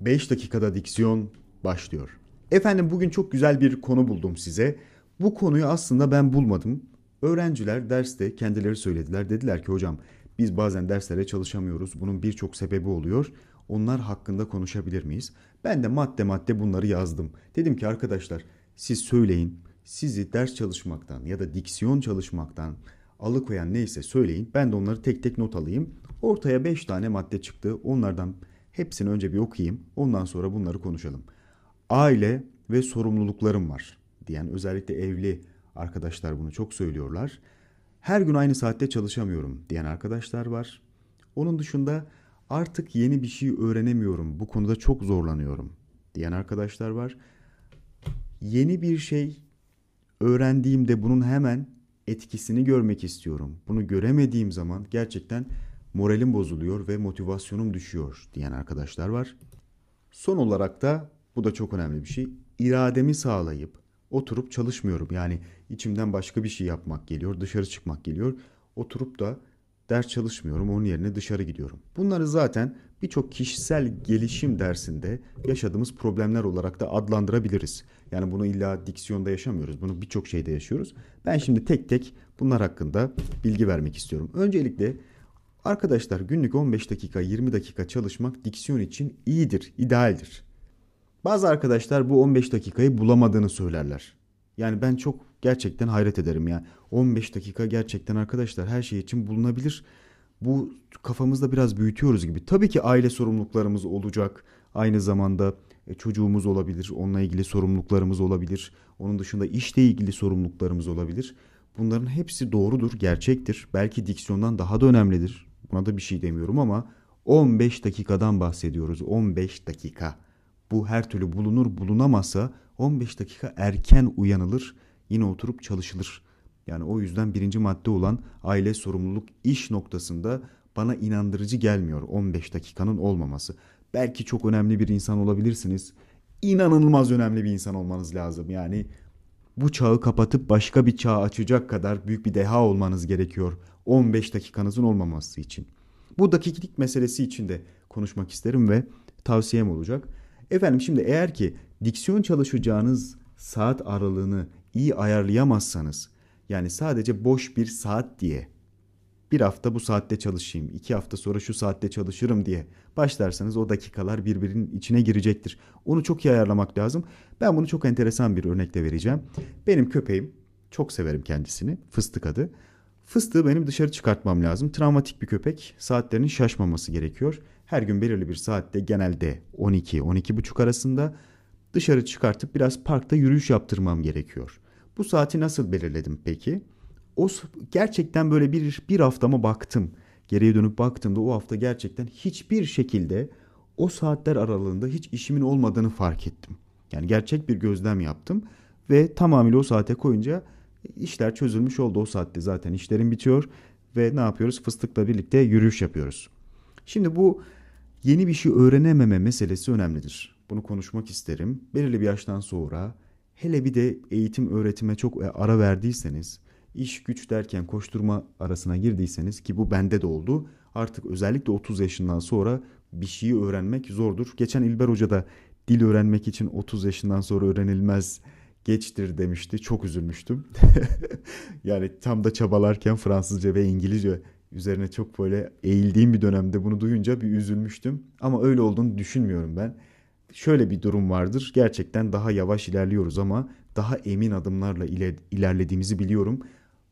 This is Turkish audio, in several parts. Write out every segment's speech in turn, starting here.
5 dakikada diksiyon başlıyor. Efendim bugün çok güzel bir konu buldum size. Bu konuyu aslında ben bulmadım. Öğrenciler derste kendileri söylediler. Dediler ki hocam biz bazen derslere çalışamıyoruz. Bunun birçok sebebi oluyor. Onlar hakkında konuşabilir miyiz? Ben de madde madde bunları yazdım. Dedim ki arkadaşlar siz söyleyin. Sizi ders çalışmaktan ya da diksiyon çalışmaktan alıkoyan neyse söyleyin. Ben de onları tek tek not alayım. Ortaya 5 tane madde çıktı. Onlardan hepsini önce bir okuyayım. Ondan sonra bunları konuşalım. Aile ve sorumluluklarım var diyen özellikle evli arkadaşlar bunu çok söylüyorlar. Her gün aynı saatte çalışamıyorum diyen arkadaşlar var. Onun dışında artık yeni bir şey öğrenemiyorum. Bu konuda çok zorlanıyorum diyen arkadaşlar var. Yeni bir şey öğrendiğimde bunun hemen etkisini görmek istiyorum. Bunu göremediğim zaman gerçekten moralim bozuluyor ve motivasyonum düşüyor diyen arkadaşlar var. Son olarak da bu da çok önemli bir şey. İrademi sağlayıp oturup çalışmıyorum. Yani içimden başka bir şey yapmak geliyor, dışarı çıkmak geliyor. Oturup da ders çalışmıyorum, onun yerine dışarı gidiyorum. Bunları zaten birçok kişisel gelişim dersinde yaşadığımız problemler olarak da adlandırabiliriz. Yani bunu illa diksiyonda yaşamıyoruz. Bunu birçok şeyde yaşıyoruz. Ben şimdi tek tek bunlar hakkında bilgi vermek istiyorum. Öncelikle arkadaşlar günlük 15 dakika 20 dakika çalışmak diksiyon için iyidir, idealdir. Bazı arkadaşlar bu 15 dakikayı bulamadığını söylerler. Yani ben çok gerçekten hayret ederim ya. 15 dakika gerçekten arkadaşlar her şey için bulunabilir. Bu kafamızda biraz büyütüyoruz gibi. Tabii ki aile sorumluluklarımız olacak. Aynı zamanda e, çocuğumuz olabilir. Onunla ilgili sorumluluklarımız olabilir. Onun dışında işle ilgili sorumluluklarımız olabilir. Bunların hepsi doğrudur, gerçektir. Belki diksiyondan daha da önemlidir. Buna da bir şey demiyorum ama 15 dakikadan bahsediyoruz. 15 dakika. Bu her türlü bulunur bulunamazsa 15 dakika erken uyanılır yine oturup çalışılır. Yani o yüzden birinci madde olan aile sorumluluk iş noktasında bana inandırıcı gelmiyor 15 dakikanın olmaması. Belki çok önemli bir insan olabilirsiniz. İnanılmaz önemli bir insan olmanız lazım. Yani bu çağı kapatıp başka bir çağ açacak kadar büyük bir deha olmanız gerekiyor 15 dakikanızın olmaması için. Bu dakiklik meselesi için de konuşmak isterim ve tavsiyem olacak. Efendim şimdi eğer ki diksiyon çalışacağınız saat aralığını iyi ayarlayamazsanız yani sadece boş bir saat diye bir hafta bu saatte çalışayım, iki hafta sonra şu saatte çalışırım diye başlarsanız o dakikalar birbirinin içine girecektir. Onu çok iyi ayarlamak lazım. Ben bunu çok enteresan bir örnekle vereceğim. Benim köpeğim, çok severim kendisini, fıstık adı. Fıstığı benim dışarı çıkartmam lazım. Travmatik bir köpek, saatlerinin şaşmaması gerekiyor. Her gün belirli bir saatte genelde 12-12.30 arasında dışarı çıkartıp biraz parkta yürüyüş yaptırmam gerekiyor. Bu saati nasıl belirledim peki? O gerçekten böyle bir, bir haftama baktım. Geriye dönüp baktığımda o hafta gerçekten hiçbir şekilde o saatler aralığında hiç işimin olmadığını fark ettim. Yani gerçek bir gözlem yaptım ve tamamıyla o saate koyunca işler çözülmüş oldu. O saatte zaten işlerim bitiyor ve ne yapıyoruz? Fıstıkla birlikte yürüyüş yapıyoruz. Şimdi bu yeni bir şey öğrenememe meselesi önemlidir. Bunu konuşmak isterim. Belirli bir yaştan sonra hele bir de eğitim öğretime çok e, ara verdiyseniz, iş güç derken koşturma arasına girdiyseniz ki bu bende de oldu. Artık özellikle 30 yaşından sonra bir şeyi öğrenmek zordur. Geçen İlber Hoca da dil öğrenmek için 30 yaşından sonra öğrenilmez geçtir demişti. Çok üzülmüştüm. yani tam da çabalarken Fransızca ve İngilizce üzerine çok böyle eğildiğim bir dönemde bunu duyunca bir üzülmüştüm. Ama öyle olduğunu düşünmüyorum ben. Şöyle bir durum vardır. Gerçekten daha yavaş ilerliyoruz ama daha emin adımlarla iler, ilerlediğimizi biliyorum.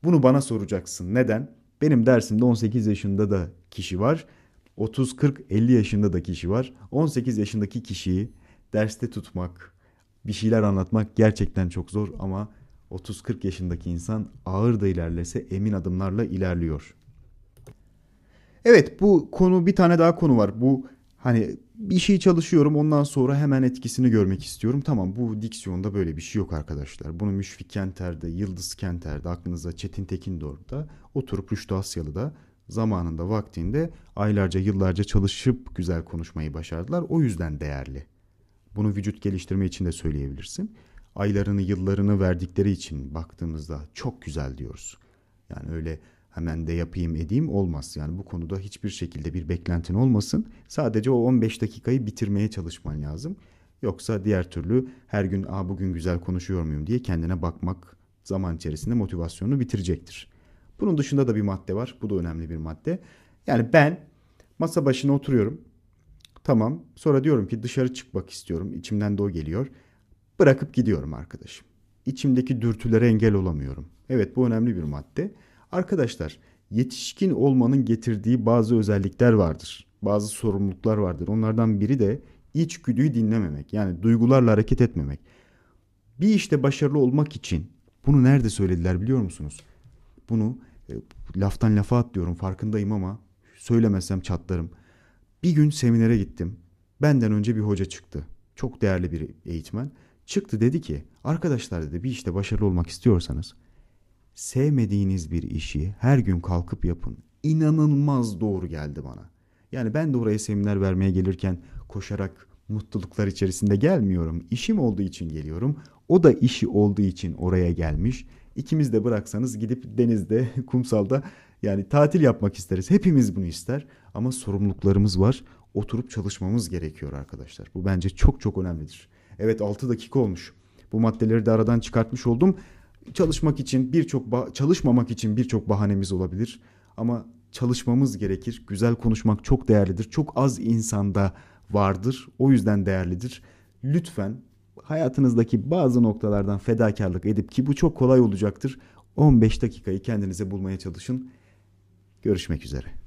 Bunu bana soracaksın. Neden? Benim dersimde 18 yaşında da kişi var. 30, 40, 50 yaşında da kişi var. 18 yaşındaki kişiyi derste tutmak, bir şeyler anlatmak gerçekten çok zor ama 30-40 yaşındaki insan ağır da ilerlese emin adımlarla ilerliyor. Evet bu konu bir tane daha konu var. Bu hani bir şey çalışıyorum ondan sonra hemen etkisini görmek istiyorum. Tamam bu diksiyonda böyle bir şey yok arkadaşlar. Bunu Müşfik Kenter'de, Yıldız Kenter'de aklınıza Çetin Tekin Tekindor'da oturup Rüştü Asyalı'da zamanında vaktinde aylarca yıllarca çalışıp güzel konuşmayı başardılar. O yüzden değerli. Bunu vücut geliştirme için de söyleyebilirsin. Aylarını yıllarını verdikleri için baktığımızda çok güzel diyoruz. Yani öyle hemen de yapayım edeyim olmaz. Yani bu konuda hiçbir şekilde bir beklentin olmasın. Sadece o 15 dakikayı bitirmeye çalışman lazım. Yoksa diğer türlü her gün Aa, bugün güzel konuşuyor muyum diye kendine bakmak zaman içerisinde motivasyonunu bitirecektir. Bunun dışında da bir madde var. Bu da önemli bir madde. Yani ben masa başına oturuyorum. Tamam. Sonra diyorum ki dışarı çıkmak istiyorum. İçimden de o geliyor. Bırakıp gidiyorum arkadaşım. İçimdeki dürtülere engel olamıyorum. Evet bu önemli bir madde. Arkadaşlar yetişkin olmanın getirdiği bazı özellikler vardır. Bazı sorumluluklar vardır. Onlardan biri de içgüdüyü dinlememek. Yani duygularla hareket etmemek. Bir işte başarılı olmak için bunu nerede söylediler biliyor musunuz? Bunu e, laftan lafa atlıyorum farkındayım ama söylemesem çatlarım. Bir gün seminere gittim. Benden önce bir hoca çıktı. Çok değerli bir eğitmen. Çıktı dedi ki arkadaşlar dedi bir işte başarılı olmak istiyorsanız sevmediğiniz bir işi her gün kalkıp yapın. İnanılmaz doğru geldi bana. Yani ben de oraya seminer vermeye gelirken koşarak mutluluklar içerisinde gelmiyorum. İşim olduğu için geliyorum. O da işi olduğu için oraya gelmiş. İkimiz de bıraksanız gidip denizde, kumsalda yani tatil yapmak isteriz. Hepimiz bunu ister ama sorumluluklarımız var. Oturup çalışmamız gerekiyor arkadaşlar. Bu bence çok çok önemlidir. Evet 6 dakika olmuş. Bu maddeleri de aradan çıkartmış oldum. Çalışmak için birçok çalışmamak için birçok bahanemiz olabilir ama çalışmamız gerekir. Güzel konuşmak çok değerlidir. Çok az insanda vardır. O yüzden değerlidir. Lütfen hayatınızdaki bazı noktalardan fedakarlık edip ki bu çok kolay olacaktır. 15 dakikayı kendinize bulmaya çalışın. Görüşmek üzere.